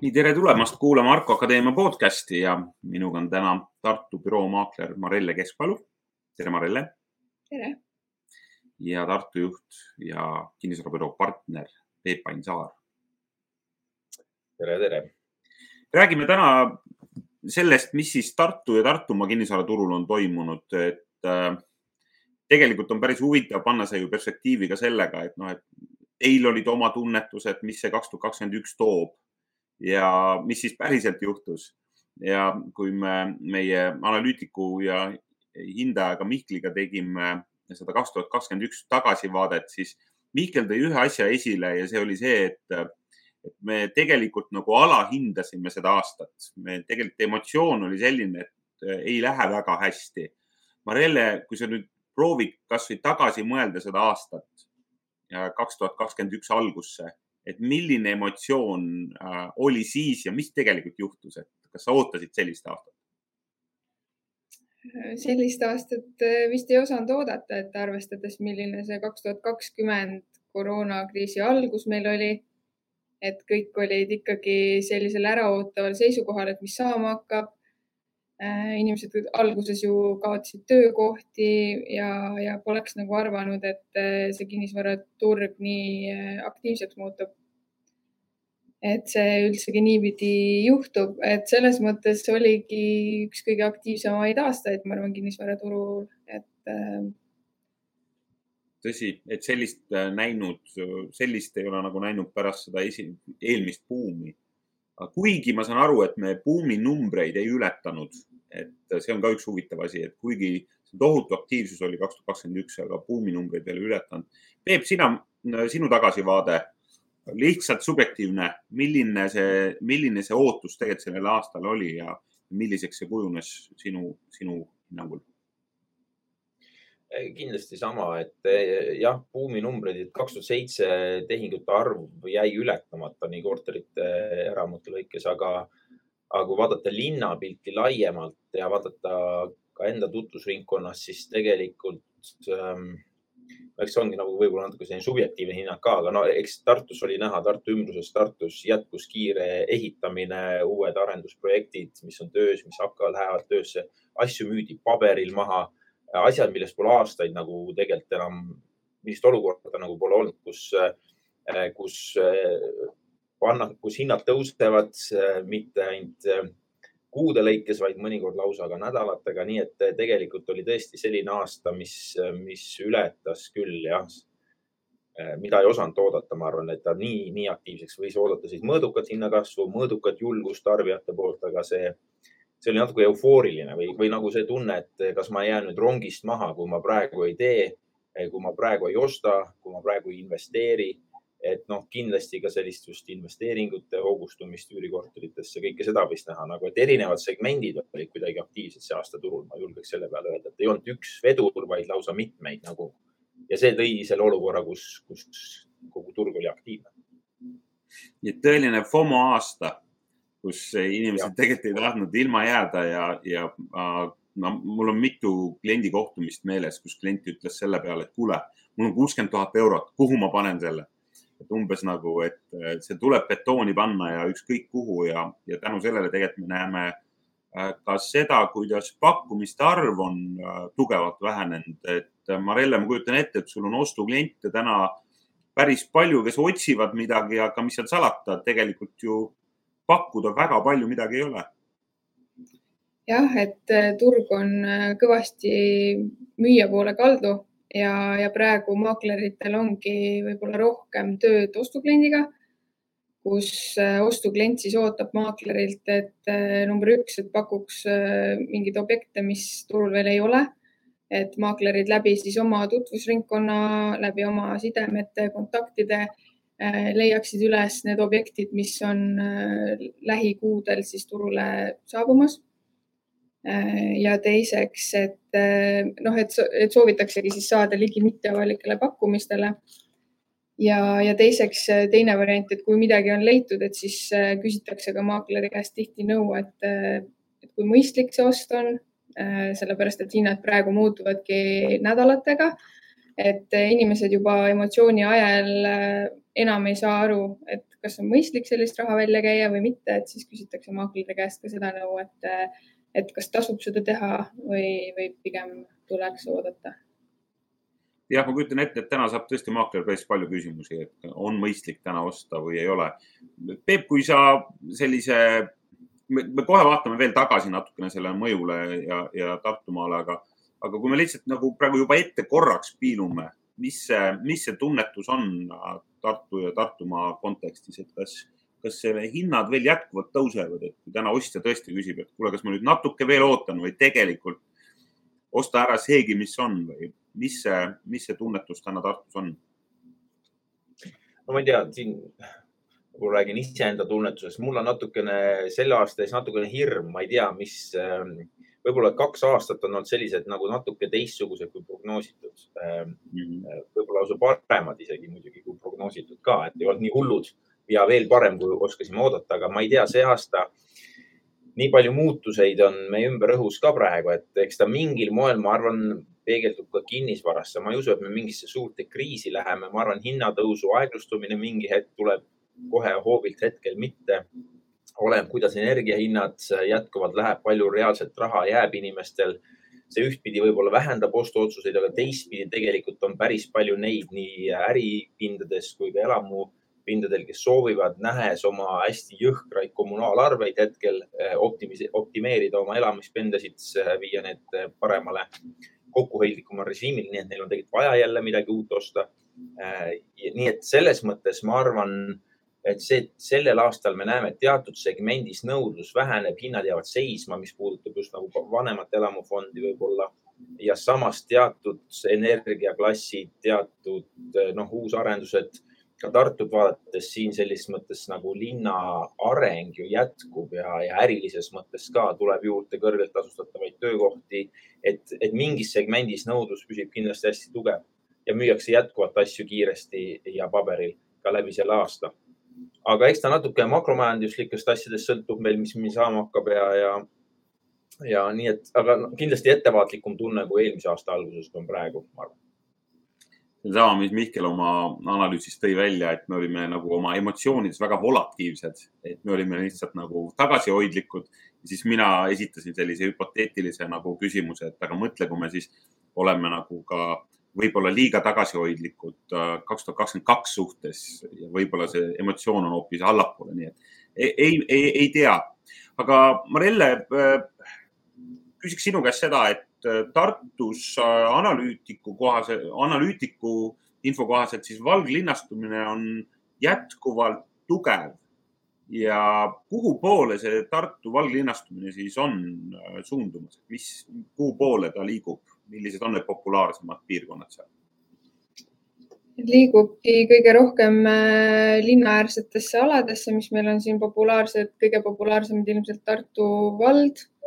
nii, tere tulemast kuulama Arko Akadeemia podcasti ja minuga on täna Tartu büroo maakler Marelle Keskpalu. tere, Marelle. tere. ja Tartu juht ja kinnisvarabüroo partner Peep Ain Saar. tere, tere. räägime täna sellest, mis siis Tartu ja Tartumaa kinnisvaraturul on toimunud, et äh, tegelikult on päris huvitav panna see ju perspektiivi ka sellega, et noh, et teil olid oma tunnetused, mis see kaks tuhat kakskümmend üks toob ja mis siis päriselt juhtus. ja kui me meie analüütiku ja hindajaga Mihkliga tegime seda kaks tuhat kakskümmend üks tagasivaadet, siis Mihkel tõi ühe asja esile ja see oli see, et, et me tegelikult nagu alahindasime seda aastat. me tegelikult emotsioon oli selline, et ei lähe väga hästi. Marelle, kui sa nüüd proovid kasvõi tagasi mõelda seda aastat, kaks tuhat kakskümmend üks algusse et milline emotsioon äh, oli siis ja mis tegelikult juhtus, et kas sa ootasid sellist aastat? sellist aastat äh, vist ei osanud oodata, et arvestades, milline see kaks tuhat kakskümmend koroonakriisi algus meil oli, et kõik olid ikkagi sellisel äraootaval seisukohal, et mis saama hakkab. Äh, inimesed alguses ju kaotasid töökohti ja, ja poleks nagu arvanud, et äh, see kinnisvaraturg nii aktiivseks muutub et see üldsegi niipidi juhtub, et selles mõttes oligi üks kõige aktiivsemaid aastaid, ma arvan, kinnisvaraturul, et. Äh, tõsi, et sellist äh, näinud, sellist ei ole nagu näinud pärast seda esi, eelmist buumi. kuigi ma saan aru, et me buumi numbreid ei ületanud, et see on ka üks huvitav asi, et kuigi tohutu aktiivsus oli kaks tuhat kakskümmend üks, aga buumi numbreid ei ületanud. Peep, sina, sinu tagasivaade lihtsalt subjektiivne, milline see, milline see ootus tegelikult sellel aastal oli ja milliseks see kujunes sinu, sinu hinnangul? kindlasti sama, et eh, jah, buuminumbrid, et kaks tuhat seitse tehingute arv jäi ületamata nii korterite, eramute lõikes, aga, aga kui vaadata linnapilti laiemalt ja vaadata ka enda tutvusringkonnas, siis tegelikult ähm, eks see ongi nagu võib-olla natuke selline subjektiivne hinnang ka, aga no eks Tartus oli näha, Tartu ümbruses, Tartus jätkus kiire ehitamine, uued arendusprojektid, mis on töös, mis hakkavad, lähevad töösse. asju müüdi paberil maha, asjad, millest pole aastaid nagu tegelikult enam, millist olukorda nagu pole olnud, kus, kus panna, kus hinnad tõusevad, mitte ainult kuude lõikes, vaid mõnikord lausa ka nädalatega, nii et tegelikult oli tõesti selline aasta, mis, mis ületas küll jah, mida ei osanud oodata, ma arvan, et ta nii, nii aktiivseks võis oodata siis mõõdukat hinnakasvu, mõõdukat julgust tarbijate poolt, aga see, see oli natuke eufooriline või, või nagu see tunne, et kas ma jään nüüd rongist maha, kui ma praegu ei tee, kui ma praegu ei osta, kui ma praegu ei investeeri et noh, kindlasti ka sellist just investeeringute hoogustumist üürikorteritesse, kõike seda võis näha nagu, et erinevad segmendid olid kuidagi aktiivsed see aasta turul, ma julgeks selle peale öelda, et ei olnud üks vedur, vaid lausa mitmeid nagu. ja see tõi selle olukorra, kus, kus kogu turg oli aktiivne. nii et tõeline FOMO aasta, kus inimesed ja. tegelikult ei tahtnud ilma jääda ja, ja no mul on mitu kliendi kohtumist meeles, kus klient ütles selle peale, et kuule, mul on kuuskümmend tuhat eurot, kuhu ma panen selle et umbes nagu, et see tuleb betooni panna ja ükskõik kuhu ja, ja tänu sellele tegelikult me näeme äh, ka seda, kuidas pakkumiste arv on äh, tugevalt vähenenud, et äh, Marelle, ma kujutan ette, et sul on ostukliente täna päris palju, kes otsivad midagi, aga mis seal salata, tegelikult ju pakkuda väga palju midagi ei ole. jah, et turg on kõvasti müüja poole kaldu ja, ja praegu maakleritel ongi võib-olla rohkem tööd ostukliendiga, kus äh, ostuklient siis ootab maaklerilt, et äh, number üks, et pakuks äh, mingeid objekte, mis turul veel ei ole. et maaklerid läbi siis oma tutvusringkonna, läbi oma sidemete, kontaktide leiaksid üles need objektid, mis on lähikuudel siis turule saabumas ja teiseks, et äh, noh, et, et soovitaksegi siis saada ligi mitteavalikele pakkumistele. ja, ja teiseks äh, teine variant, et kui midagi on leitud, et siis küsitakse ka maakleri käest tihti nõu, et, et kui mõistlik see ost on, sellepärast et hinnad praegu muutuvadki nädalatega. et inimesed juba emotsiooni ajel enam ei saa aru, et kas on mõistlik sellist raha välja käia või mitte, et siis küsitakse maaklerite käest ka seda nõu, et, et kas tasub seda teha või, või pigem tuleks oodata. jah, ma kujutan ette, et täna saab tõesti maakler päris palju küsimusi, et on mõistlik täna osta või ei ole. Peep, kui sa sellise, me kohe vaatame veel tagasi natukene selle mõjule ja, ja Tartumaale, aga, aga kui me lihtsalt nagu praegu juba ette korraks piilume mis see, mis see tunnetus on Tartu ja Tartumaa kontekstis, et kas, kas selle hinnad veel jätkuvalt tõusevad, et kui täna ostja tõesti küsib, et kuule, kas ma nüüd natuke veel ootan või tegelikult osta ära seegi, mis on või mis see, mis see tunnetus täna Tartus on? no ma ei tea, siin ma räägin iseenda tunnetusest, mul on natukene selle aasta ees natukene hirm, ma ei tea, mis võib-olla kaks aastat on olnud sellised nagu natuke teistsugused kui prognoositud. Ehm, mhm. võib-olla lausa paremad isegi muidugi kui prognoositud ka, et ei olnud nii hullud ja veel parem, kui oskasime oodata, aga ma ei tea, see aasta nii palju muutuseid on meie ümber õhus ka praegu, et eks ta mingil moel, ma arvan, peegeldub ka kinnisvarasse. ma ei usu, et me mingisse suurte kriisi läheme, ma arvan, hinnatõusu aeglustumine mingi hetk tuleb kohe hoobilt hetkel mitte oleneb, kuidas energiahinnad jätkuvalt läheb, palju reaalset raha jääb inimestel. see ühtpidi võib-olla vähendab ostuotsuseid, aga teistpidi tegelikult on päris palju neid nii äripindades kui ka elamupindadel, kes soovivad, nähes oma hästi jõhkraid kommunaalarveid hetkel eh, optimeerida oma elamispendasid, viia need paremale kokkuhoidlikumale režiimile, nii et neil on tegelikult vaja jälle midagi uut osta. Eh, nii et selles mõttes ma arvan et see, sellel aastal me näeme, et teatud segmendis nõudlus väheneb, hinnad jäävad seisma, mis puudutab just nagu vanemat elamufondi võib-olla ja samas teatud energiaklassid, teatud noh, uusarendused ka Tartut vaadates siin selles mõttes nagu linna areng ju jätkub ja, ja ärilises mõttes ka tuleb juurde kõrgelt tasustatavaid töökohti. et, et mingis segmendis nõudlus püsib kindlasti hästi tugev ja müüakse jätkuvalt asju kiiresti ja paberil ka läbi selle aasta aga eks ta natuke makromajanduslikest asjadest sõltub meil, mis meil saama hakkab ja, ja, ja nii et, aga kindlasti ettevaatlikum tunne kui eelmise aasta algusest on praegu, ma arvan seesama, mis Mihkel oma analüüsis tõi välja, et me olime nagu oma emotsioonides väga volatiivsed, et me olime lihtsalt nagu tagasihoidlikud. siis mina esitasin sellise hüpoteetilise nagu küsimuse, et aga mõtle, kui me siis oleme nagu ka võib-olla liiga tagasihoidlikud äh, kaks tuhat kakskümmend kaks suhtes ja võib-olla see emotsioon on hoopis allapoole, nii et ei, ei, ei, ei tea. aga Marelle, äh, küsiks sinu käest seda, et Tartus analüütiku kohase, analüütiku info kohaselt siis valglinnastumine on jätkuvalt tugev ja kuhu poole see Tartu valglinnastumine siis on suundumas, mis, kuhu poole ta liigub? millised on need populaarsemad piirkonnad seal? liigubki kõige rohkem äh, linnaäärsetesse aladesse, mis meil on siin populaarsed, kõige populaarsemad ilmselt Tartu vald, äh,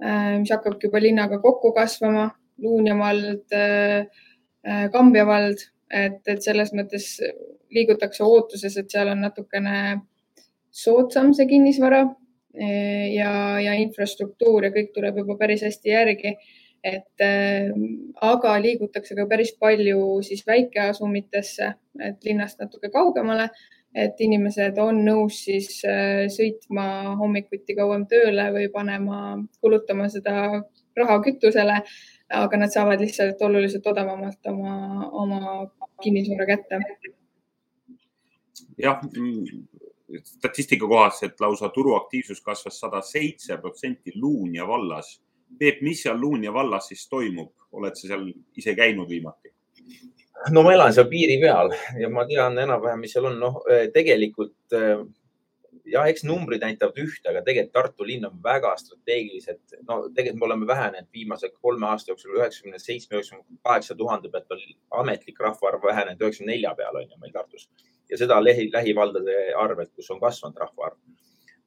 mis hakkabki juba linnaga kokku kasvama, Luunja vald, äh, Kambja vald, et, et selles mõttes liigutakse ootuses, et seal on natukene soodsam see kinnisvara ja, ja infrastruktuur ja kõik tuleb juba päris hästi järgi et äh, aga liigutakse ka päris palju siis väikeasumitesse, et linnast natuke kaugemale, et inimesed on nõus siis äh, sõitma hommikuti kauem tööle või panema, kulutama seda raha kütusele, aga nad saavad lihtsalt oluliselt odavamalt oma, oma kinnisvara kätte. jah, statistika kohaselt lausa turuaktiivsus kasvas sada seitse protsenti Luunja vallas Peep, mis seal Luunja vallas siis toimub, oled sa seal ise käinud viimati? no ma elan seal piiri peal ja ma tean enam-vähem, mis seal on. noh, eh, tegelikult eh, jah, eks numbrid näitavad ühte, aga tegelikult Tartu linn on väga strateegiliselt, no tegelikult me oleme vähenenud viimase kolme aasta jooksul üheksakümne seitsme, üheksakümne kaheksa tuhande pealt on ametlik rahvaarv vähenenud üheksakümne nelja peale on ju meil Tartus ja seda lähi, lähivaldade arvelt, kus on kasvanud rahvaarv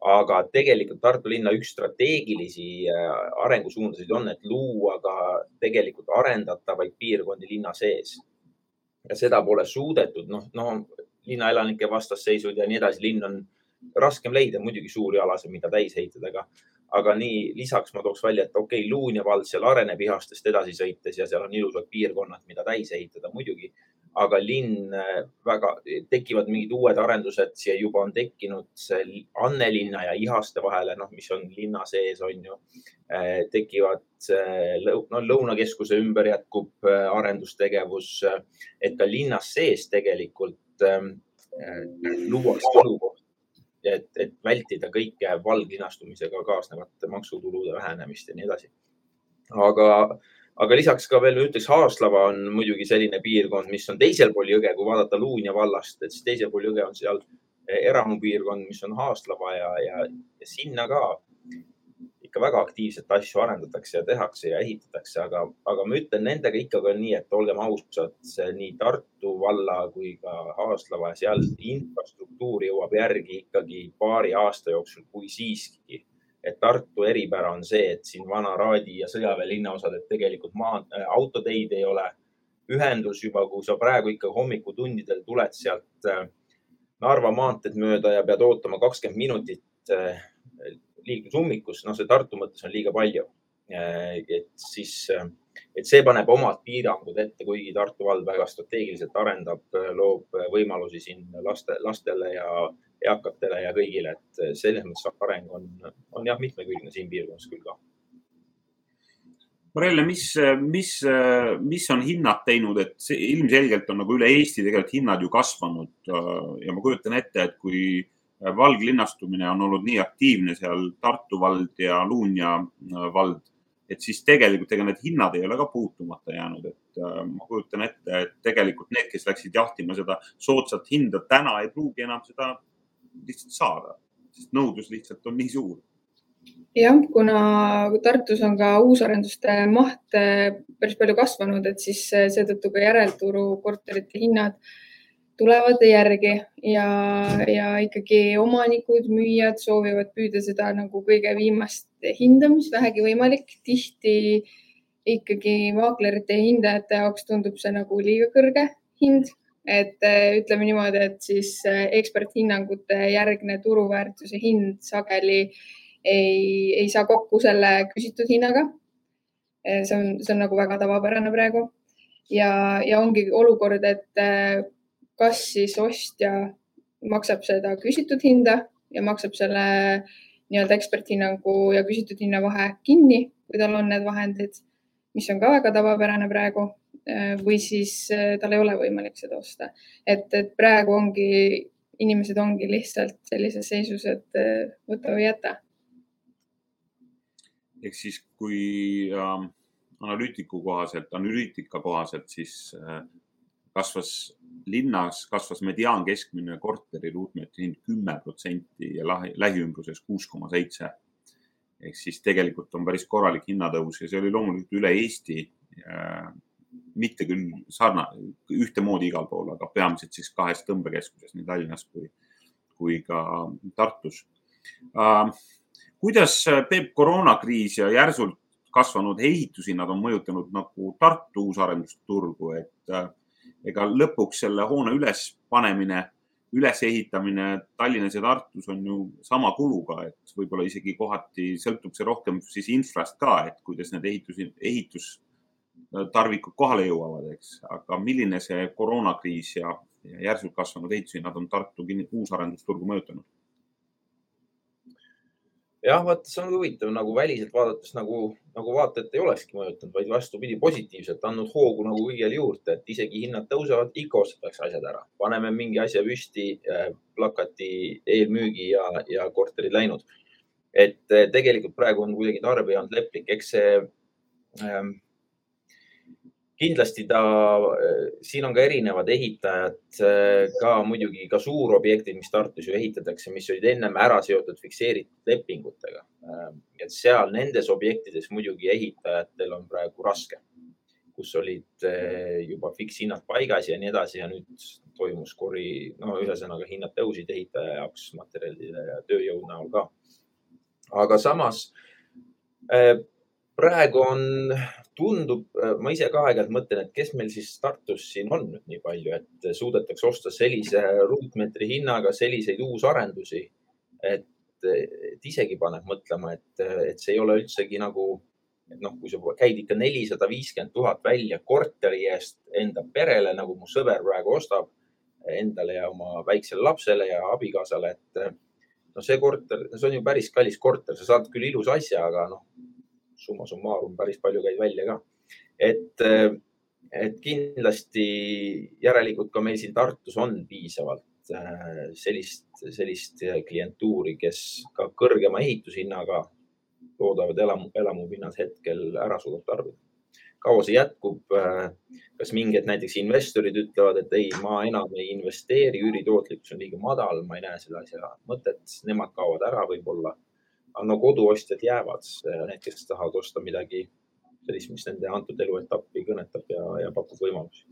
aga tegelikult Tartu linna üks strateegilisi äh, arengusuundasid on, et luua ka tegelikult arendatavaid piirkondi linna sees. Ja seda pole suudetud, noh, no linna elanike vastasseisud ja nii edasi, linn on raskem leida muidugi suuri alasid, mida täis ehitada, aga, aga nii lisaks ma tooks välja, et okei okay,, Luunja vald seal areneb ihastest edasi sõites ja seal on ilusad piirkonnad, mida täis ehitada muidugi aga linn äh, väga, tekivad mingid uued arendused, siia juba on tekkinud see Annelinna ja Ihaste vahele, noh, mis on linna sees, on ju. Äh, tekivad no, Lõunakeskuse ümber jätkub arendustegevus, et ka linnas sees tegelikult ähm, luuakse elukoht et, et vältida kõike valglinastumisega kaasnevate maksutulude vähenemist ja nii edasi. aga, aga lisaks ka veel ütleks, Haaslava on muidugi selline piirkond, mis on teisel pool jõge, kui vaadata Luunja vallast, et siis teisel pool jõge on seal eramupiirkond, mis on Haaslava ja, ja, ja sinna ka ikka väga aktiivselt asju arendatakse ja tehakse ja ehitatakse, aga, aga ma ütlen nendega ikkagi on nii, et olgem ausad, nii Tartu valla kui ka Haaslava, seal infrastruktuur jõuab järgi ikkagi paari aasta jooksul, kui siiski. Et Tartu eripära on see, et siin Vana Raadi ja Sõjaväe linnaosad, et tegelikult maa, autoteid ei ole. ühendus juba, kui sa praegu ikka hommikutundidel tuled sealt äh, Narva maanteed mööda ja pead ootama kakskümmend minutit äh, liiklusummikus, noh, see Tartu mõttes on liiga palju. Äh, et siis, äh, et see paneb omad piirangud ette, kuigi Tartu vald väga strateegiliselt arendab, äh, loob võimalusi siin laste, lastele ja eakatele ja kõigile, et selles mõttes areng on, on jah, mitmekülgne siin piirkonnas küll ka. Marelle, mis, mis, mis on hinnad teinud, et see ilmselgelt on nagu üle Eesti tegelikult hinnad ju kasvanud ja ma kujutan ette, et kui valglinnastumine on olnud nii aktiivne seal Tartu vald ja Luunja vald, et siis tegelikult ega need hinnad ei ole ka puutumata jäänud, et ma kujutan ette, et tegelikult need, kes läksid jahtima seda soodsat hinda, täna ei pruugi enam seda lihtsalt saada, sest nõudlus lihtsalt on nii suur jah, kuna Tartus on ka uusarenduste maht äh, päris palju kasvanud, et siis seetõttu ka järelturu korterite hinnad tulevad järgi ja, ja ikkagi omanikud, müüjad soovivad püüda seda nagu kõige viimast hinda, mis vähegi võimalik. tihti ikkagi maaklerite ja hindajate jaoks tundub see nagu liiga kõrge hind, et eh, ütleme niimoodi, et siis eh, eksperthinnangute järgne turuväärtuse hind sageli ei, ei saa kokku selle küsitud hinnaga. Eh, see on, see on nagu väga tavapärane praegu ja, ja ongi olukord, et kas siis ostja maksab seda küsitud hinda ja maksab selle nii-öelda eksperthinnangu ja küsitud hinna vahe kinni, kui tal on need vahendid, mis on ka väga tavapärane praegu või siis äh, tal ei ole võimalik seda osta. et, et praegu ongi, inimesed ongi lihtsalt sellises seisus, et äh, võta või jäta. ehk siis, kui äh, analüütiku kohaselt, analüütika kohaselt, siis äh, kasvas linnas, kasvas mediaankeskmine korteri ruutmeetri hind kümme protsenti ja lähiümbruses kuus koma seitse. ehk siis tegelikult on päris korralik hinnatõus ja see oli loomulikult üle Eesti. Mitte küll sarnane, ühtemoodi igal pool, aga peamiselt siis kahes tõmbekeskuses, nii Tallinnas kui, kui ka Tartus uh,. kuidas Peep koroonakriis ja järsult kasvanud ehitushinnad on mõjutanud nagu Tartu uusarendusturgu, et uh, ega lõpuks selle hoone ülespanemine, ülesehitamine Tallinnas ja Tartus on ju sama kuluga, et võib-olla isegi kohati sõltub see rohkem siis infrast ka, et kuidas need ehitus, ehitustarvikud kohale jõuavad, eks. aga milline see koroonakriis ja, ja järsult kasvanud ehitushinnad on Tartu uusarendusturgu mõjutanud? jah, vaata, see on huvitav nagu väliselt vaadates nagu, nagu vaata, et ei olekski mõjutanud, vaid vastupidi, positiivselt andnud hoogu nagu kõigile juurde, et isegi hinnad tõusevad, ikka ostetakse asjad ära. paneme mingi asja püsti, äh, plakati eelmüügi ja, ja korterid läinud. et äh, tegelikult praegu on kuidagi tarbija olnud leplik, eks see ähm, kindlasti ta, siin on ka erinevad ehitajad, ka muidugi ka suurobjektid, mis Tartus ju ehitatakse, mis olid ennem ära seotud fikseeritud lepingutega. et seal nendes objektides muidugi ehitajatel on praegu raske, kus olid eh, juba fikshinnad paigas ja nii edasi ja nüüd toimus kori, no ühesõnaga hinnad tõusid ehitaja jaoks materjalide ja tööjõu näol ka. aga samas eh, praegu on, tundub, ma ise ka aeg-ajalt mõtlen, et kes meil siis Tartus siin on nüüd nii palju, et suudetakse osta sellise ruutmeetri hinnaga selliseid uusarendusi. et, et isegi paneb mõtlema, et, et see ei ole üldsegi nagu et noh, kui sa käid ikka nelisada viiskümmend tuhat välja korteri eest enda perele, nagu mu sõber praegu ostab endale ja oma väiksele lapsele ja abikaasale, et no see korter, see on ju päris kallis korter, sa saad küll ilusa asja, aga noh, summa summarum päris palju käid välja ka. et, et kindlasti järelikult ka meil siin Tartus on piisavalt äh, sellist, sellist klientuuri, kes ka kõrgema ehitushinnaga toodavad elamu, elamupinnad hetkel ära suudab tarbida kaua see jätkub? Äh, kas mingid näiteks investorid ütlevad, et ei, ma enam ei investeeri, üüritootlikkus on liiga madal, ma ei näe selle asja mõtet, nemad kaovad ära võib-olla. No koduostjad jäävad, need, kes tahavad osta midagi sellist, mis nende antud eluetappi kõnetab ja, ja pakub võimalusi.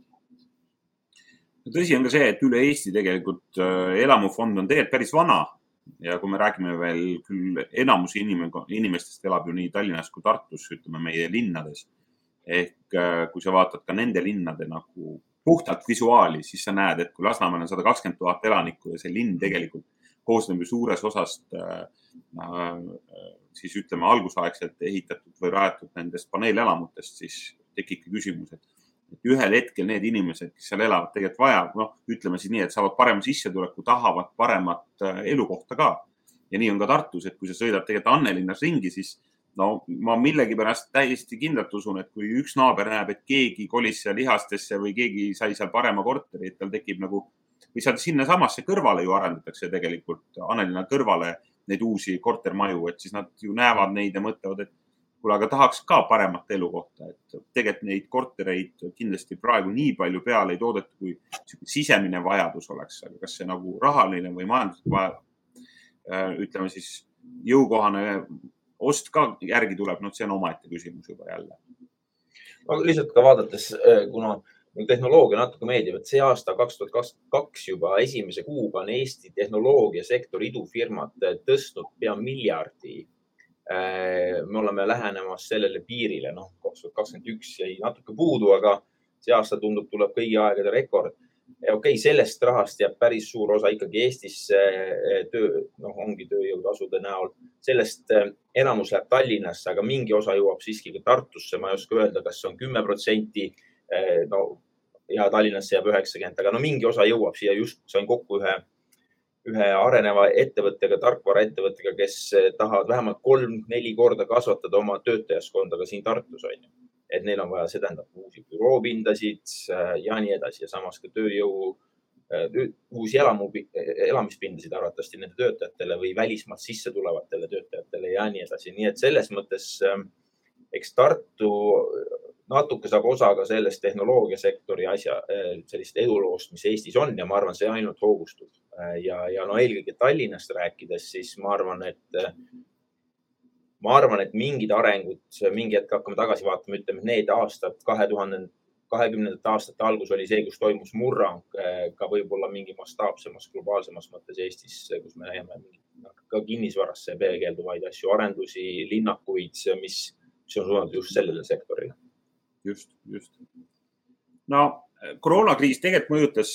Tõsi on ka see, et üle Eesti tegelikult äh, elamufond on tegelikult päris vana. Ja kui me räägime veel küll enamus inimestest elab ju nii Tallinnas kui Tartus, ütleme meie linnades. Ehk äh, kui sa vaatad ka nende linnade nagu puhtalt visuaali, siis sa näed, et kui Lasnamäel on sada kakskümmend tuhat elanikku ja see linn tegelikult koosneb ju suures osast äh, äh, siis ütleme algusaegselt ehitatud või rajatud nendest paneelelamutest, siis tekibki küsimus, et, et ühel hetkel need inimesed, kes seal elavad, tegelikult vajavad, noh, ütleme siis nii, et saavad parema sissetuleku, tahavad paremat äh, elukohta ka. ja nii on ka Tartus, et kui sa sõidad tegelikult Annelinnas ringi, siis no ma millegipärast täiesti kindlalt usun, et kui üks naaber näeb, et keegi kolis seal lihastesse või keegi sai seal parema korteri, et tal tekib nagu või seal sinnasamasse kõrvale ju arendatakse tegelikult Annelinna kõrvale neid uusi kortermaju, et siis nad ju näevad neid ja mõtlevad, et kuule, aga tahaks ka paremat elukohta, et tegelikult neid kortereid kindlasti praegu nii palju peale ei toodeta, kui sisemine vajadus oleks, aga kas see nagu rahaline või majanduslik vajadus, äh, ütleme siis jõukohane ost ka järgi tuleb, noh, see on omaette küsimus juba jälle. no lihtsalt ka vaadates, äh, kuna tehnoloogia natuke meeldib, et see aasta kaks tuhat kakskümmend kaks juba esimese kuuga on Eesti tehnoloogiasektori idufirmad tõstnud pea miljardi. Äh, me oleme lähenemas sellele piirile, noh, kaks tuhat kakskümmend üks jäi natuke puudu, aga see aasta tundub, tuleb kõigi aegade rekord okei okay,, sellest rahast jääb päris suur osa ikkagi Eestisse eh, töö, noh, ongi tööjõutasude näol. sellest eh, enamus läheb Tallinnasse, aga mingi osa jõuab siiski ka Tartusse. ma ei oska öelda, kas see on kümme protsenti. Eh, no ja Tallinnasse jääb üheksakümmend, aga no mingi osa jõuab siia just, sain kokku ühe, ühe areneva ettevõttega, tarkvaraettevõttega, kes tahavad vähemalt kolm-neli korda kasvatada oma töötajaskonda ka siin Tartus on ju et neil on vaja, see tähendab uusi büroopindasid äh, ja nii edasi ja samas ka tööjõu, uusi elamu, elamispindasid arvatavasti nende töötajatele või välismaalt sisse tulevatele töötajatele ja nii edasi. nii et selles mõttes eks Tartu natuke saab osa ka sellest tehnoloogiasektori asja, äh, sellist eduloost, mis Eestis on ja ma arvan, see ainult hoogustub. ja, ja no eelkõige Tallinnast rääkides, siis ma arvan, et ma arvan, et mingid arengud, mingi hetk hakkame tagasi vaatama, ütleme, need aastad, kahe tuhande, kahekümnendate aastate algus oli see, kus toimus murrang eh, ka võib-olla mingi mastaapsemas, globaalsemas mõttes Eestis, kus me näeme ka kinnisvarasse peegelduvaid asju, arendusi, linnakuid, mis, mis on suunatud just sellele sektorile. Just, just. no koroonakriis tegelikult mõjutas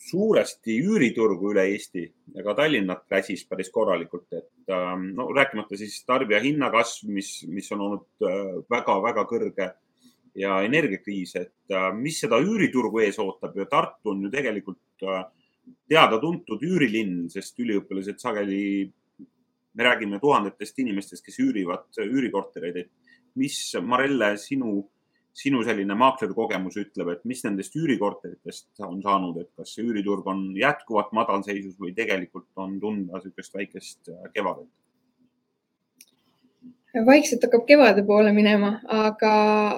suuresti üüriturgu üle Eesti ja ka Tallinnat räsis päris korralikult, et ähm, no rääkimata siis tarbija hinnakasv, mis, mis on olnud väga-väga äh, kõrge ja energiakriis, et äh, mis seda üüriturgu ees ootab ja Tartu on ju tegelikult äh, teada-tuntud üürilinn, sest üliõpilased sageli, me räägime tuhandetest inimestest, kes üürivad üürikortereid, et mis, Marelle, sinu sinu selline maaklerkogemus ütleb, et mis nendest üürikorteritest on saanud, et kas see üüriturg on jätkuvalt madalseisus või tegelikult on tunda niisugust väikest äh, kevadet? vaikselt hakkab kevade poole minema, aga,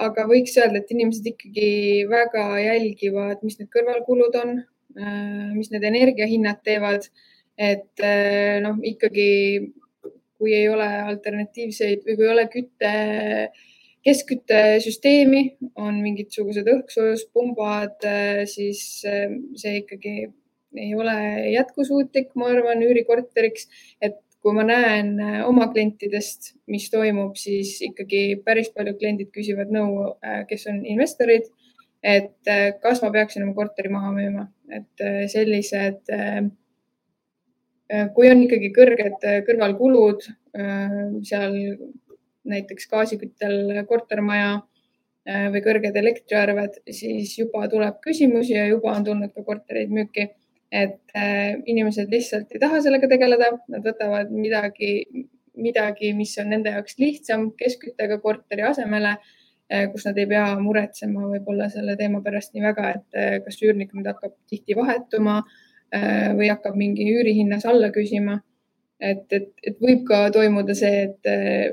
aga võiks öelda, et inimesed ikkagi väga jälgivad, mis need kõrvalkulud on, äh, mis need energiahinnad teevad. et äh, noh, ikkagi kui ei ole alternatiivseid või kui ei ole kütte keskküttesüsteemi, on mingisugused õhkssoojuspumbad, äh, siis äh, see ikkagi ei ole jätkusuutlik, ma arvan, üürikorteriks. et kui ma näen äh, oma klientidest, mis toimub, siis ikkagi päris paljud kliendid küsivad nõu, kes on investorid, et kas ma peaksin oma korteri maha müüma, et sellised kui on ikkagi kõrged kõrvalkulud seal näiteks gaasiküttel kortermaja äh, või kõrged elektriarved, siis juba tuleb küsimusi ja juba on tulnud ka kortereid müüki. et äh, inimesed lihtsalt ei taha sellega tegeleda, nad võtavad midagi, midagi, mis on nende jaoks lihtsam keskküttega korteri asemele äh, kus nad ei pea muretsema võib-olla selle teema pärast nii väga, et kas üürnik nüüd hakkab tihti vahetuma või hakkab mingi üürihinnas alla küsima et, et, et võib ka toimuda see, et,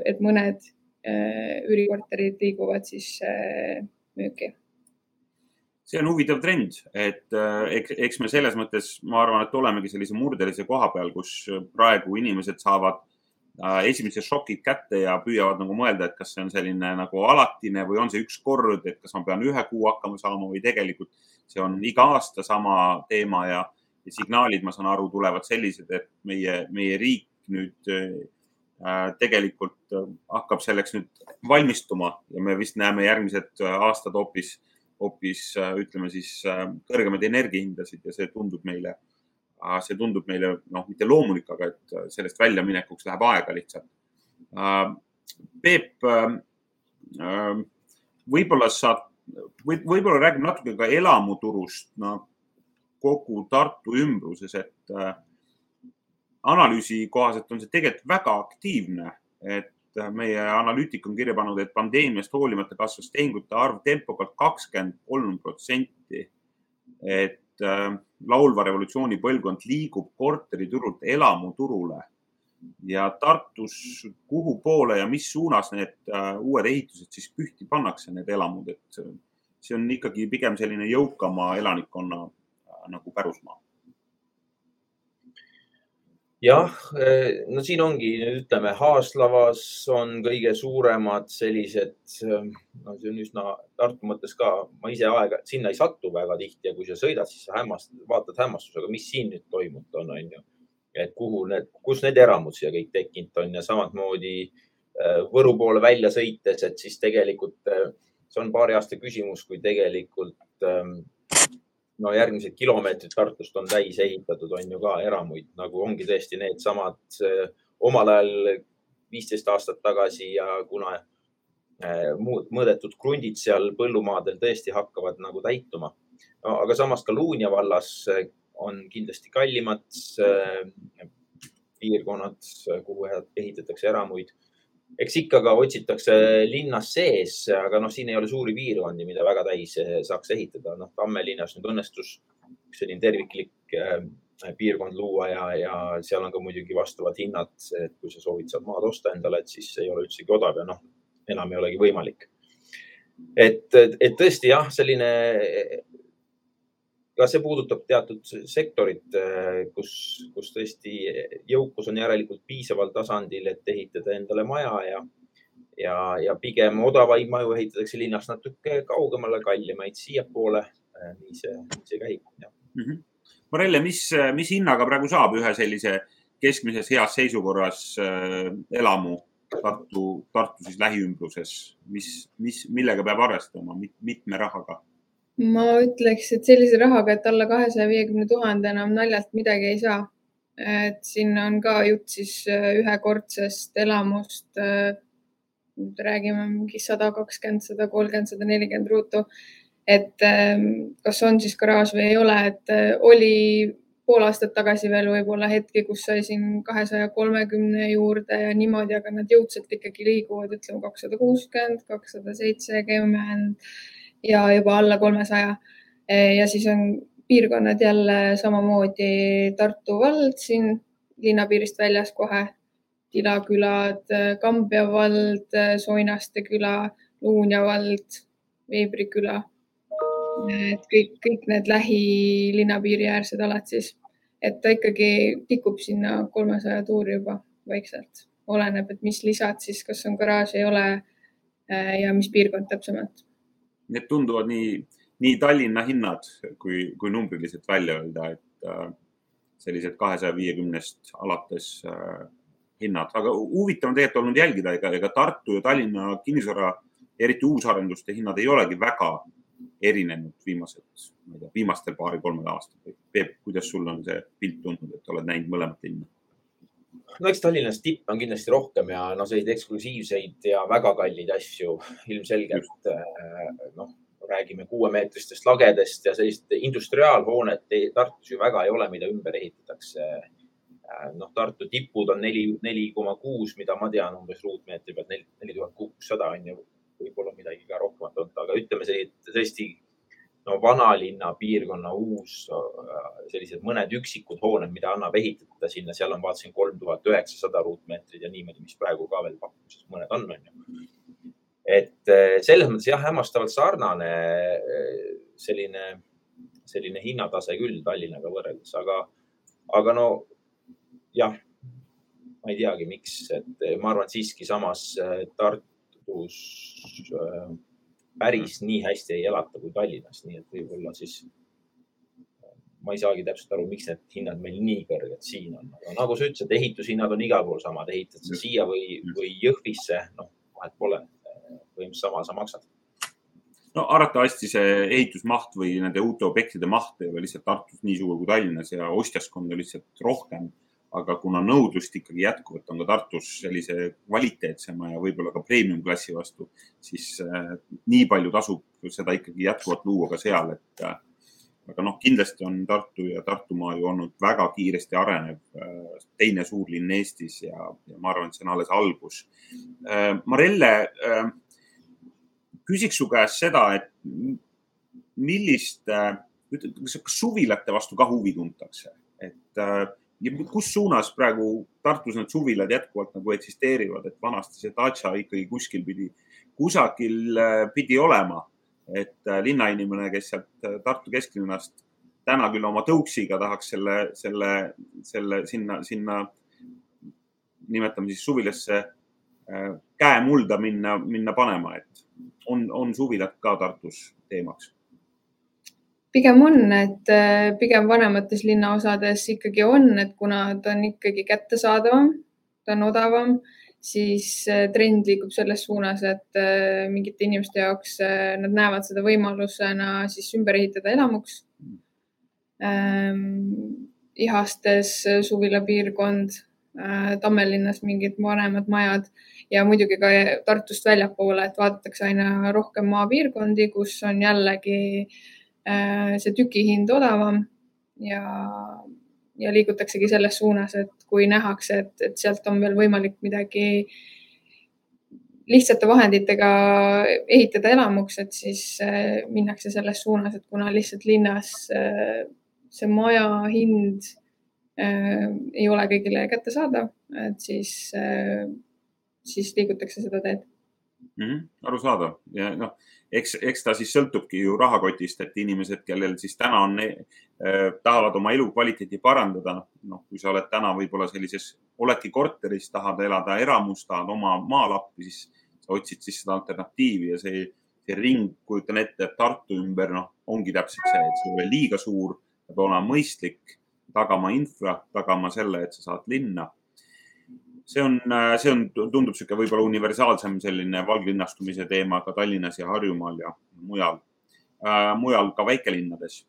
et mõned äh, üürikorterid liiguvad siis äh, müüki. See on huvitav trend, et äh, eks, eks me selles mõttes, ma arvan, et olemegi sellise murdelise koha peal, kus praegu inimesed saavad esimesed šokid kätte ja püüavad nagu mõelda, et kas see on selline nagu alatine või on see üks kord, et kas ma pean ühe kuu hakkama saama või tegelikult see on iga aasta sama teema ja signaalid, ma saan aru, tulevad sellised, et meie, meie riik nüüd äh, tegelikult äh, hakkab selleks nüüd valmistuma ja me vist näeme järgmised äh, aastad hoopis, hoopis ütleme siis kõrgemaid energiahindasid ja see tundub meile, see tundub meile noh, mitte loomulik, aga et sellest väljaminekuks läheb aega lihtsalt. Peep, võib-olla sa võib, võib-olla räägime natuke ka elamuturust, no kogu Tartu ümbruses, et äh, analüüsi kohaselt on see tegelikult väga aktiivne, et äh, meie analüütik on kirja pannud, et pandeemiast hoolimata kasvas tehingute arv tempokalt kakskümmend kolm protsenti. et äh, laulva revolutsiooni põlvkond liigub korteriturult elamuturule ja Tartus, kuhu poole ja mis suunas need uued ehitused siis pühti pannakse, need elamud, et see on ikkagi pigem selline jõukama elanikkonna nagu pärusmaa? jah, eh, no siin ongi, ütleme, Haaslavas on kõige suuremad sellised, eh, no see on üsna Tartu mõttes ka, ma ise aega sinna ei satu väga tihti ja kui sa sõidad, siis sa hämmast-, vaatad hämmastusega, mis siin nüüd toimunud on, on ju. et kuhu need, kus need eramud siia kõik tekkinud on ja samamoodi eh, Võru poole välja sõites, et siis tegelikult see on paari aasta küsimus, kui tegelikult no järgmised kilomeetrid Tartust on täis ehitatud, on ju ka eramuid, nagu ongi tõesti needsamad omal ajal viisteist aastat tagasi ja kuna eh, mõõdetud krundid seal põllumaadel tõesti hakkavad nagu täituma no,. aga samas ka Luunja vallas eh, on kindlasti kallimad eh, piirkonnad, kuhu ehitatakse eramuid eks ikka ka otsitakse linnas sees, aga noh, siin ei ole suuri piirkondi, mida väga täis saaks ehitada. noh, Tamme linnas nüüd õnnestus selline terviklik äh, piirkond luua ja, ja seal on ka muidugi vastavad hinnad, et kui sa soovid sealt maad osta endale, et siis ei ole üldsegi odav ja noh, enam ei olegi võimalik. et, et tõesti jah, selline ka see puudutab teatud sektorit, äh, kus, kus tõesti jõukus on järelikult piisaval tasandil, et ehitada endale maja ja, ja, ja pigem odavaid maju ehitatakse linnast natuke kaugemale, kallimaid siiapoole. Äh, nii see, see käib. Mm -hmm. Marelle, mis, mis hinnaga praegu saab ühe sellise keskmises heas seisukorras äh, elamu Tartu, Tartu siis lähiümbruses, mis, mis, millega peab arvestama, mitme rahaga? Ma ütleks, et sellise rahaga, et alla kahesaja viiekümne tuhande enam naljalt midagi ei saa. et siin on ka jutt siis äh, ühekordsest elamust. Äh, räägime mingi sada kakskümmend, sada kolmkümmend, sada nelikümmend ruutu. et ähm, kas on siis garaaž või ei ole, et äh, oli pool aastat tagasi veel võib-olla hetki, kus sai siin kahesaja kolmekümne juurde ja niimoodi, aga nad jõudsalt ikkagi liiguvad, ütleme kakssada kuuskümmend, kakssada seitsekümmend ja juba alla kolmesaja. E, ja siis on piirkonnad jälle samamoodi. Tartu vald siin linnapiirist väljas kohe, Tila külad, Kambja vald, Soinaste küla, Luunja vald, Veebri küla. et kõik, kõik need lähilinnapiiri äärsed alad siis, et ta ikkagi tikub sinna kolmesaja tuuri juba vaikselt, oleneb, et mis lisad siis, kas on garaaž, ei ole e, ja mis piirkond täpsemalt need tunduvad nii, nii Tallinna hinnad, kui, kui numbriliselt välja öelda, et äh, sellised kahesaja viiekümnest alates äh, hinnad, aga huvitav on tegelikult olnud jälgida, ega, ega Tartu ja Tallinna kinnisvara, eriti uusarenduste hinnad ei olegi väga erinenud viimased, ma ei tea, viimastel paari-kolmel aastal. Peep, kuidas sul on see pilt tundnud, et oled näinud mõlemat linna? No eks Tallinnas tippe on kindlasti rohkem ja no selliseid eksklusiivseid ja väga kalleid asju ilmselgelt noh, räägime kuuemeetristest lagedest ja sellist industriaalhoonet Tartus ju väga ei ole, mida ümber ehitatakse. noh, Tartu tipud on neli, neli koma kuus, mida ma tean umbes ruutmeetri pealt neli tuhat kuussada on ju, võib-olla midagi ka rohkemat olnud, aga ütleme sellised tõesti no vanalinna piirkonna uus, sellised mõned üksikud hooned, mida annab ehitada sinna, seal on, vaatasin, kolm tuhat üheksasada ruutmeetrit ja niimoodi, mis praegu ka veel pakkumises mõned on, on ju. Et eh, selles mõttes jah, hämmastavalt sarnane eh, selline, selline hinnatase küll Tallinnaga võrreldes, aga, aga no jah, ma ei teagi, miks, et ma arvan, et siiski samas Tartus päris nii hästi ei elata kui Tallinnas, nii et võib-olla siis ma ei saagi täpselt aru, miks need hinnad meil nii kõrged siin on, aga nagu sa ütlesid, ehitushinnad on igal pool samad, ehitad sa siia või, või Jõhvisse, noh, vahet pole põhimõtteliselt sama sa maksad. no arvatavasti see ehitusmaht või nende uute objektide maht ei ole lihtsalt Tartus nii suur kui Tallinnas ja ostjaskonda lihtsalt rohkem. Aga kuna nõudlust ikkagi jätkuvalt on ka Tartus sellise kvaliteetsema ja võib-olla ka premium klassi vastu, siis äh, nii palju tasub seda ikkagi jätkuvalt luua ka seal, et äh, aga noh, kindlasti on Tartu ja Tartumaa ju olnud väga kiiresti arenev äh, teine suurlinn Eestis ja, ja ma arvan, et see on alles algus. Marelle küsiks su käest seda, et millist, kas suvilate vastu ka huvi tuntakse, et ja kus suunas praegu Tartus need suvilad jätkuvalt nagu eksisteerivad, et vanasti see datša ikkagi kuskil pidi, kusagil pidi olema, et linnainimene, kes sealt Tartu kesklinnast täna küll oma tõuksiga tahaks selle, selle, selle sinna, sinna nimetame siis suvilasse käe mulda minna, minna panema, et on, on suvilad ka Tartus teemaks? Pigem on, et äh, pigem vanemates linnaosades ikkagi on, et kuna ta on ikkagi kättesaadavam, ta on odavam, siis äh, trend liigub selles suunas, et äh, mingite inimeste jaoks nad näevad seda võimalusena siis ümber ehitada elamuks ähm,. ihastes suvilapiirkond äh,, Tammelinnas mingid vanemad majad ja muidugi ka Tartust väljapoole, et vaadatakse aina rohkem maapiirkondi, kus on jällegi äh, see tükihind odavam ja, ja liigutaksegi selles suunas, et kui nähakse, et, et sealt on veel võimalik midagi lihtsate vahenditega ehitada elamuks, et siis äh, minnakse selles suunas, et kuna lihtsalt linnas äh, see maja hind äh, ei ole kõigile kättesaadav, et siis äh, siis liigutakse seda teed mm. -hmm, arusaadav ja noh, eks, eks ta siis sõltubki ju rahakotist, et inimesed, kellel siis täna on eh,, tahavad oma elukvaliteeti parandada. noh, kui sa oled täna võib-olla sellises, oledki korteris, tahad elada eramus, tahad oma maalappi, siis sa otsid siis seda alternatiivi ja see, see ring, kujutan ette, et Tartu ümber, noh, ongi täpselt see, et see ei ole liiga suur, peab olema mõistlik, tagama infra, tagama selle, et sa saad linna see on, see on, tundub niisugune võib-olla universaalsem selline valglinnastumise teema ka Tallinnas ja Harjumaal ja mujal äh,, mujal ka väikelinnades.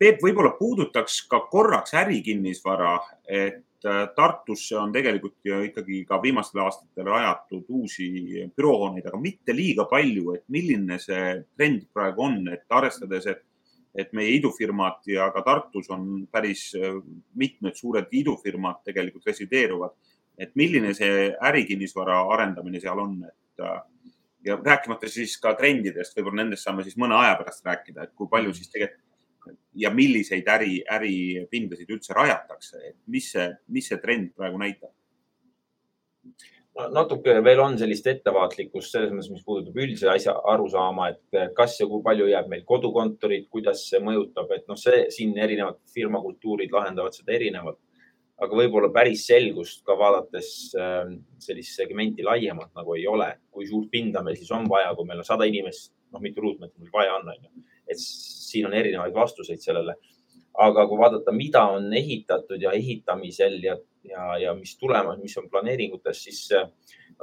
Peep, võib-olla puudutaks ka korraks ärikinnisvara, et äh, Tartusse on tegelikult ikkagi ka viimastel aastatel rajatud uusi büroohooneid, aga mitte liiga palju, et milline see trend praegu on, et arvestades, et et meie idufirmad ja ka Tartus on päris äh, mitmed suured idufirmad tegelikult resideeruvad et milline see ärikinnisvara arendamine seal on, et äh, ja rääkimata siis ka trendidest, võib-olla nendest saame siis mõne aja pärast rääkida, et kui palju siis tegelikult ja milliseid äri, äripindasid üldse rajatakse, et mis see, mis see trend praegu näitab? natuke veel on sellist ettevaatlikkust selles mõttes, mis puudutab üldise asja arusaama, et kas ja kui palju jääb meil kodukontorid, kuidas see mõjutab, et noh, see siin erinevad firmakultuurid lahendavad seda erinevalt aga võib-olla päris selgust ka vaadates ähm, sellist segmenti laiemalt nagu ei ole. kui suurt pinda meil siis on vaja, kui meil on sada inimest, noh, mitu ruutmeetrit meil vaja on, on ju. et siin on erinevaid vastuseid sellele. aga kui vaadata, mida on ehitatud ja ehitamisel ja, ja, ja mis tulemas, mis on planeeringutes, siis äh,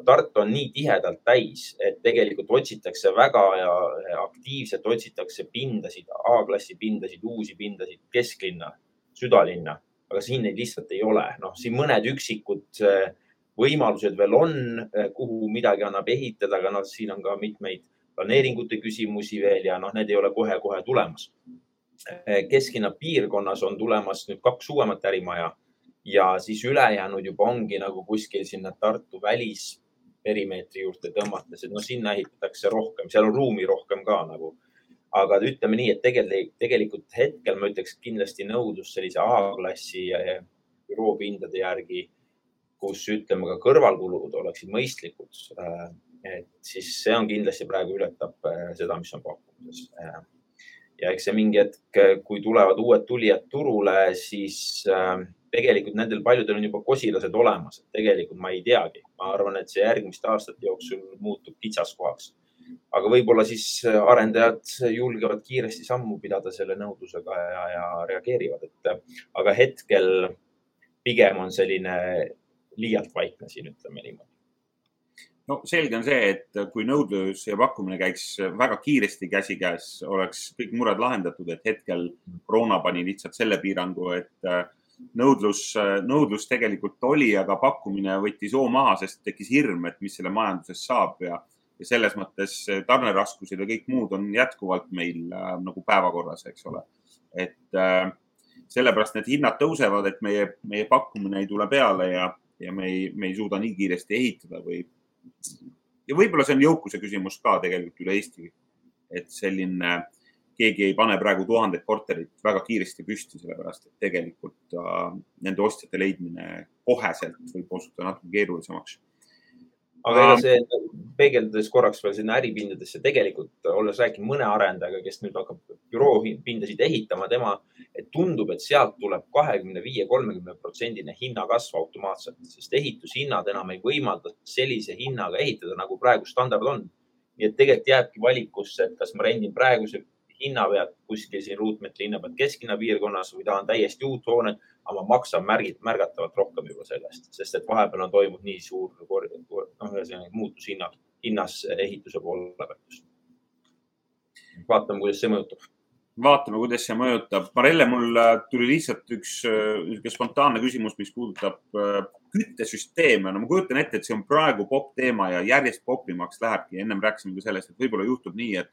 Tartu on nii tihedalt täis, et tegelikult otsitakse väga ja aktiivselt otsitakse pindasid, A-klassi pindasid, uusi pindasid, kesklinna, südalinna aga siin neid lihtsalt ei ole. noh, siin mõned üksikud võimalused veel on, kuhu midagi annab ehitada, aga noh, siin on ka mitmeid planeeringute küsimusi veel ja noh, need ei ole kohe-kohe tulemas. Kesklinna piirkonnas on tulemas nüüd kaks uuemat ärimaja ja siis ülejäänud juba ongi nagu kuskil sinna Tartu välisperimeetri juurde tõmmates, et noh, sinna ehitatakse rohkem, seal on ruumi rohkem ka nagu. Aga ütleme nii, et tegelikult, tegelikult hetkel ma ütleks kindlasti nõudlus sellise A-klassi büroopindade järgi, kus ütleme ka kõrvalkulud oleksid mõistlikud. et siis see on kindlasti praegu ületab äh, seda, mis on pakkumises ja eks see mingi hetk, kui tulevad uued tulijad turule, siis äh, tegelikult nendel paljudel on juba kosilased olemas, et tegelikult ma ei teagi, ma arvan, et see järgmiste aastate jooksul muutub kitsaskohaks. Aga võib-olla siis arendajad julgevad kiiresti sammu pidada selle nõudlusega ja, ja reageerivad, et aga hetkel pigem on selline liialt vaikne siin, ütleme niimoodi. No selge on see, et kui nõudlus ja pakkumine käiks väga kiiresti käsikäes, oleks kõik mured lahendatud, et hetkel koroona pani lihtsalt selle piirangu, et nõudlus, nõudlus tegelikult oli, aga pakkumine võttis hoo maha, sest tekkis hirm, et mis selle majandusest saab ja, ja selles mõttes tarneraskused ja kõik muud on jätkuvalt meil äh, nagu päevakorras, eks ole. et äh, sellepärast need hinnad tõusevad, et meie, meie pakkumine ei tule peale ja, ja me ei, me ei suuda nii kiiresti ehitada või. ja võib-olla see on jõukuse küsimus ka tegelikult üle Eesti. et selline keegi ei pane praegu tuhandet korterit väga kiiresti püsti, sellepärast et tegelikult äh, nende ostjate leidmine koheselt võib osutuda natuke keerulisemaks. Aga ega see, peegeldades korraks veel sinna äripindadesse, tegelikult olles rääkinud mõne arendajaga, kes nüüd hakkab büroopindasid ehitama, tema, et tundub, et sealt tuleb kahekümne viie, kolmekümne protsendine hinnakasv automaatselt, sest ehitushinnad enam ei võimalda sellise hinnaga ehitada, nagu praegu standard on. nii et tegelikult jääbki valikusse, et kas ma rendin praeguse hinna pealt kuskil siin ruutmeetri hinna pealt kesklinna piirkonnas või tahan täiesti uut hoonet, aga ma maksan märgid, märgatavalt rohkem juba sellest, sest et vahepeal on toimunud nii suur noh, ühesõnaga muutus hinna, hinnas ehituse poole pealt vaatame, kuidas see mõjutab vaatame, kuidas see mõjutab. Marelle, mul äh, tuli lihtsalt üks niisugune spontaanne küsimus, mis puudutab äh, küttesüsteeme. no ma kujutan ette, et see on praegu popp teema ja järjest popimaks lähebki. ennem rääkisime ka sellest, et võib-olla juhtub nii, et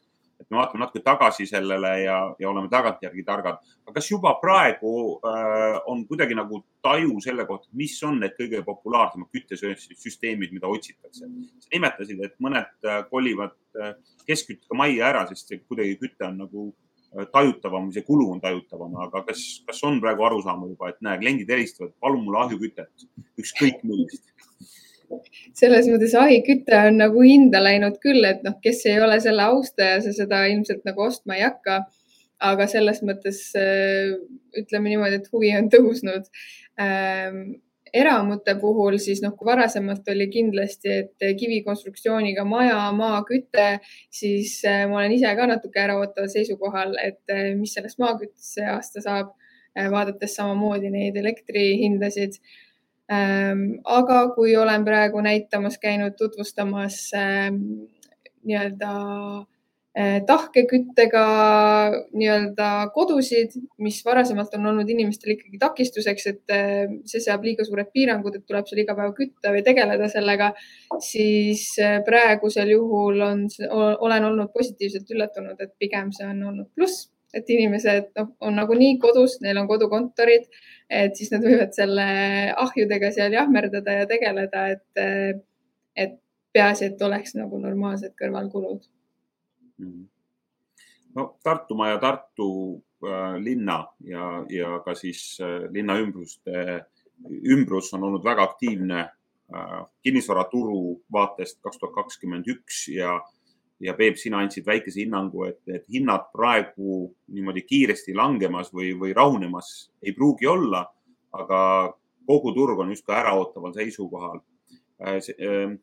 me vaatame natuke tagasi sellele ja, ja oleme tagantjärgi targad. aga kas juba praegu äh, on kuidagi nagu taju selle kohta, mis on need kõige populaarsemad küttesüsteemid, mida otsitakse? sa nimetasid, et mõned äh, kolivad äh, keskküttega majja ära, sest see kuidagi küte on nagu äh, tajutavam see kulu on tajutavam, aga kas, kas on praegu arusaama juba, et näe, kliendid helistavad, palun mulle ahjukütet, ükskõik millist selles mõttes ahiküte on nagu hinda läinud küll, et noh, kes ei ole selle austaja, see seda ilmselt nagu ostma ei hakka. aga selles mõttes äh, ütleme niimoodi, et huvi on tõusnud ähm, eramute puhul siis noh, kui varasemalt oli kindlasti, et kivikonstruktsiooniga maja, maaküte, siis äh, ma olen ise ka natuke äraootaval seisukohal, et äh, mis sellest maaküttest see aasta saab, vaadates samamoodi neid elektrihindasid aga kui olen praegu näitamas käinud tutvustamas ähm, nii-öelda äh, tahkeküttega nii-öelda kodusid, mis varasemalt on olnud inimestel ikkagi takistuseks, et äh, see seab liiga suured piirangud, et tuleb seal iga päev kütta või tegeleda sellega, siis äh, praegusel juhul on, olen olnud positiivselt üllatunud, et pigem see on olnud pluss. Et inimesed noh, on nagunii kodus, neil on kodukontorid, et siis nad võivad selle ahjudega seal jahmerdada ja tegeleda, et, et peaasi, et oleks nagu normaalsed kõrvalkulud. No Tartumaa ja Tartu äh, linna ja, ja ka siis äh, linna ümbruste, ümbrus on olnud väga aktiivne äh, kinnisvaraturu vaatest kaks tuhat kakskümmend üks ja ja Peep, sina andsid väikese hinnangu, et, et hinnad praegu niimoodi kiiresti langemas või, või rahunemas ei pruugi olla, aga kogu turg on justkui äraootaval seisukohal. Äh, äh,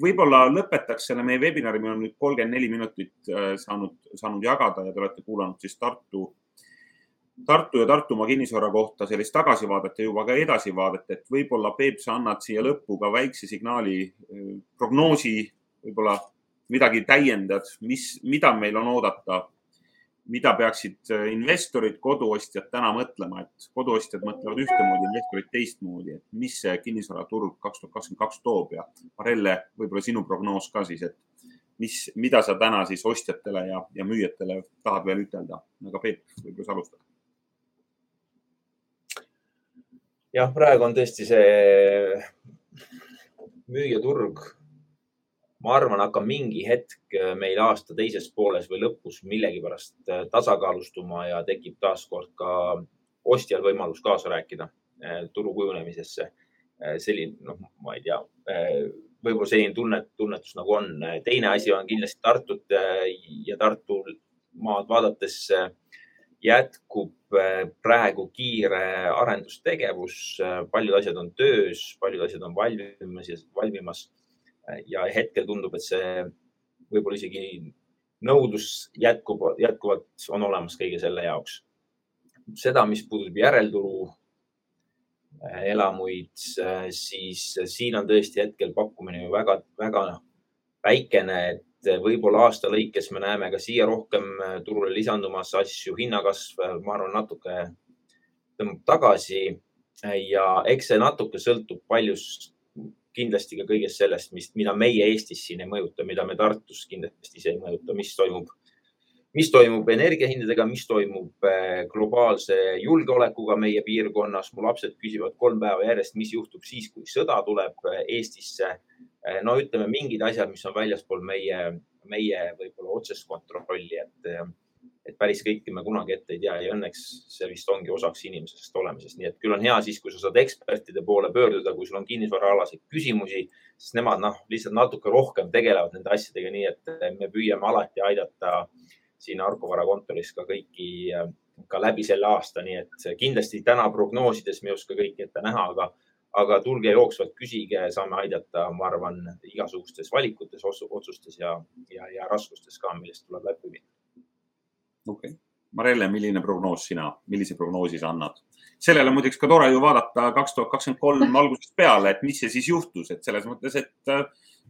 võib-olla lõpetaks selle meie webinari, meil on nüüd kolmkümmend neli minutit äh, saanud, saanud jagada ja te olete kuulanud siis Tartu, Tartu ja Tartumaa kinnisvara kohta sellist tagasivaadet ja juba ka edasivaadet, et võib-olla Peep, sa annad siia lõppu ka väikse signaali, prognoosi võib-olla midagi täiendad, mis, mida meil on oodata mida peaksid äh, investorid, koduostjad täna mõtlema, et koduostjad mõtlevad ühtemoodi, investorid teistmoodi, et mis see kinnisvaraturg kaks tuhat kakskümmend kaks toob ja Marelle, võib-olla sinu prognoos ka siis, et mis, mida sa täna siis ostjatele ja, ja müüjatele tahad veel ütelda? aga Peep, võib-olla sa alustad. jah, praegu on tõesti see müüjaturg ma arvan, hakkab mingi hetk äh, meil aasta teises pooles või lõpus millegipärast äh, tasakaalustuma ja tekib taaskord ka ostjal võimalus kaasa rääkida äh, turu kujunemisesse. selline, noh, ma ei tea, võib-olla selline tunnet, tunnetus nagu on. teine asi on kindlasti Tartut ja Tartu maad vaadates jätkub praegu kiire arendustegevus, paljud asjad on töös, paljud asjad on valmimas, valmimas ja hetkel tundub, et see võib-olla isegi nõudlus jätkub, jätkuvalt on olemas kõige selle jaoks. seda, mis puudutab järelturu äh, elamuid, äh, siis siin on tõesti hetkel pakkumine ju väga, väga väikene, et võib-olla aasta lõikes me näeme ka siia rohkem äh, turule lisandumas asju, hinnakasv, ma arvan, natuke tõmbab tagasi ja eks see natuke sõltub paljust kindlasti ka kõigest sellest, mis, mida meie Eestis siin ei mõjuta, mida me Tartus kindlasti ise ei mõjuta, mis toimub, mis toimub energiahindadega, mis toimub eh, globaalse julgeolekuga meie piirkonnas. mu lapsed küsivad kolm päeva järjest, mis juhtub siis, kui sõda tuleb eh, Eestisse. Eh, no ütleme mingid asjad, mis on väljaspool meie, meie võib-olla otsest kontrolli, et et päris kõike me kunagi ette ei tea ja õnneks see vist ongi osaks inimesest olemisest. nii et küll on hea siis, kui sa saad ekspertide poole pöörduda, kui sul on kinnisvaraalaseid küsimusi, sest nemad noh, lihtsalt natuke rohkem tegelevad nende asjadega, nii et me püüame alati aidata siin Arko Vara kontoris ka kõiki ka läbi selle aasta, nii et kindlasti täna prognoosides me ei oska kõike ette näha, aga, aga tulge jooksvalt, küsige, saame aidata, ma arvan, igasugustes valikutes, otsustes ja, ja, ja raskustes ka, millest tuleb läbi minna okei okay., Marelle, milline prognoos sina, millise prognoosi sa annad? sellele muideks ka tore ju vaadata kaks tuhat kakskümmend kolm algusest peale, et mis see siis juhtus, et selles mõttes, et äh,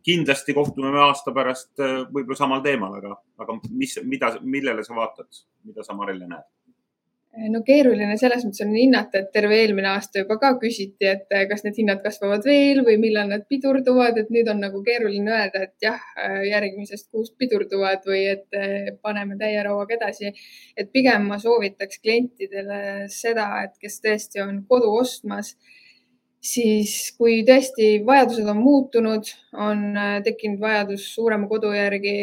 kindlasti kohtume me aasta pärast äh, võib-olla samal teemal, aga, aga mis, mida, millele sa vaatad, mida sa Marelle näed? No keeruline selles mõttes on hinnata, et terve eelmine aasta juba ka küsiti, et eh, kas need hinnad kasvavad veel või millal nad pidurduvad, et nüüd on nagu keeruline öelda, et jah, järgmisest kuust pidurduvad või et eh, paneme täie rauaga edasi. et pigem ma soovitaks klientidele seda, et kes tõesti on kodu ostmas siis kui tõesti vajadused on muutunud, on äh, tekkinud vajadus suurema kodu järgi,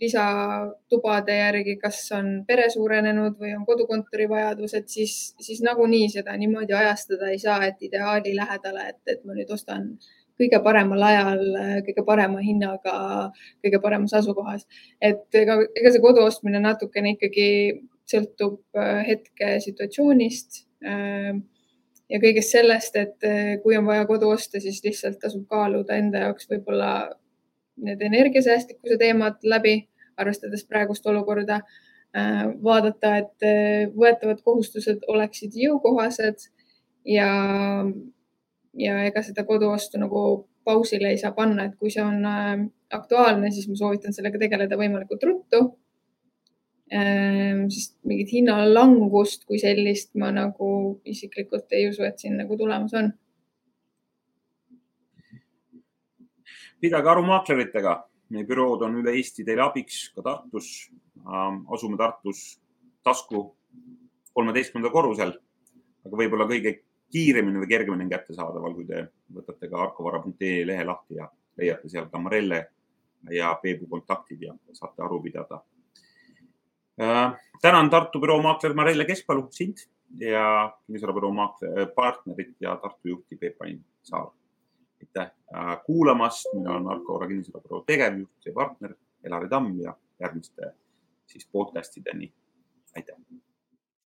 lisatubade järgi, kas on pere suurenenud või on kodukontori vajadus, et siis, siis nagunii seda niimoodi ajastada ei saa, et ideaali lähedale, et, et ma nüüd ostan kõige paremal ajal, kõige parema hinnaga, kõige paremas asukohas. et ega, ega see kodu ostmine natukene ikkagi sõltub äh, hetke situatsioonist äh, ja kõigest sellest, et eh, kui on vaja kodu osta, siis lihtsalt tasub kaaluda enda jaoks võib-olla need energiasäästlikkuse teemad läbi, arvestades praegust olukorda. Eh, vaadata, et eh, võetavad kohustused oleksid jõukohased ja, ja ega seda koduostu nagu pausile ei saa panna, et kui see on aktuaalne, siis ma soovitan sellega tegeleda võimalikult ruttu sest mingit hinnalangust kui sellist ma nagu isiklikult ei usu, et siin nagu tulemas on. pidage aru maakleritega, meie bürood on üle Eesti teile abiks ka Tartus. asume Tartus tasku kolmeteistkümnendal korrusel, aga võib-olla kõige kiiremini või kergemini kättesaadaval, kui te võtate ka arkovara.ee lehe lahti ja leiate sealt Amarelle ja Peebu kontaktid ja saate aru pidada tänan Tartu büroo maakler Marelle Keskpalu, sind ja kinnisvarabüroo maakler, äh, partnerit ja Tartu juhti Peep Ain Saar. aitäh äh, kuulamast, mina olen Arko Oora kinnisvarabüroo tegevjuht ja partner Elari Tamm ja järgmiste siis podcastideni. aitäh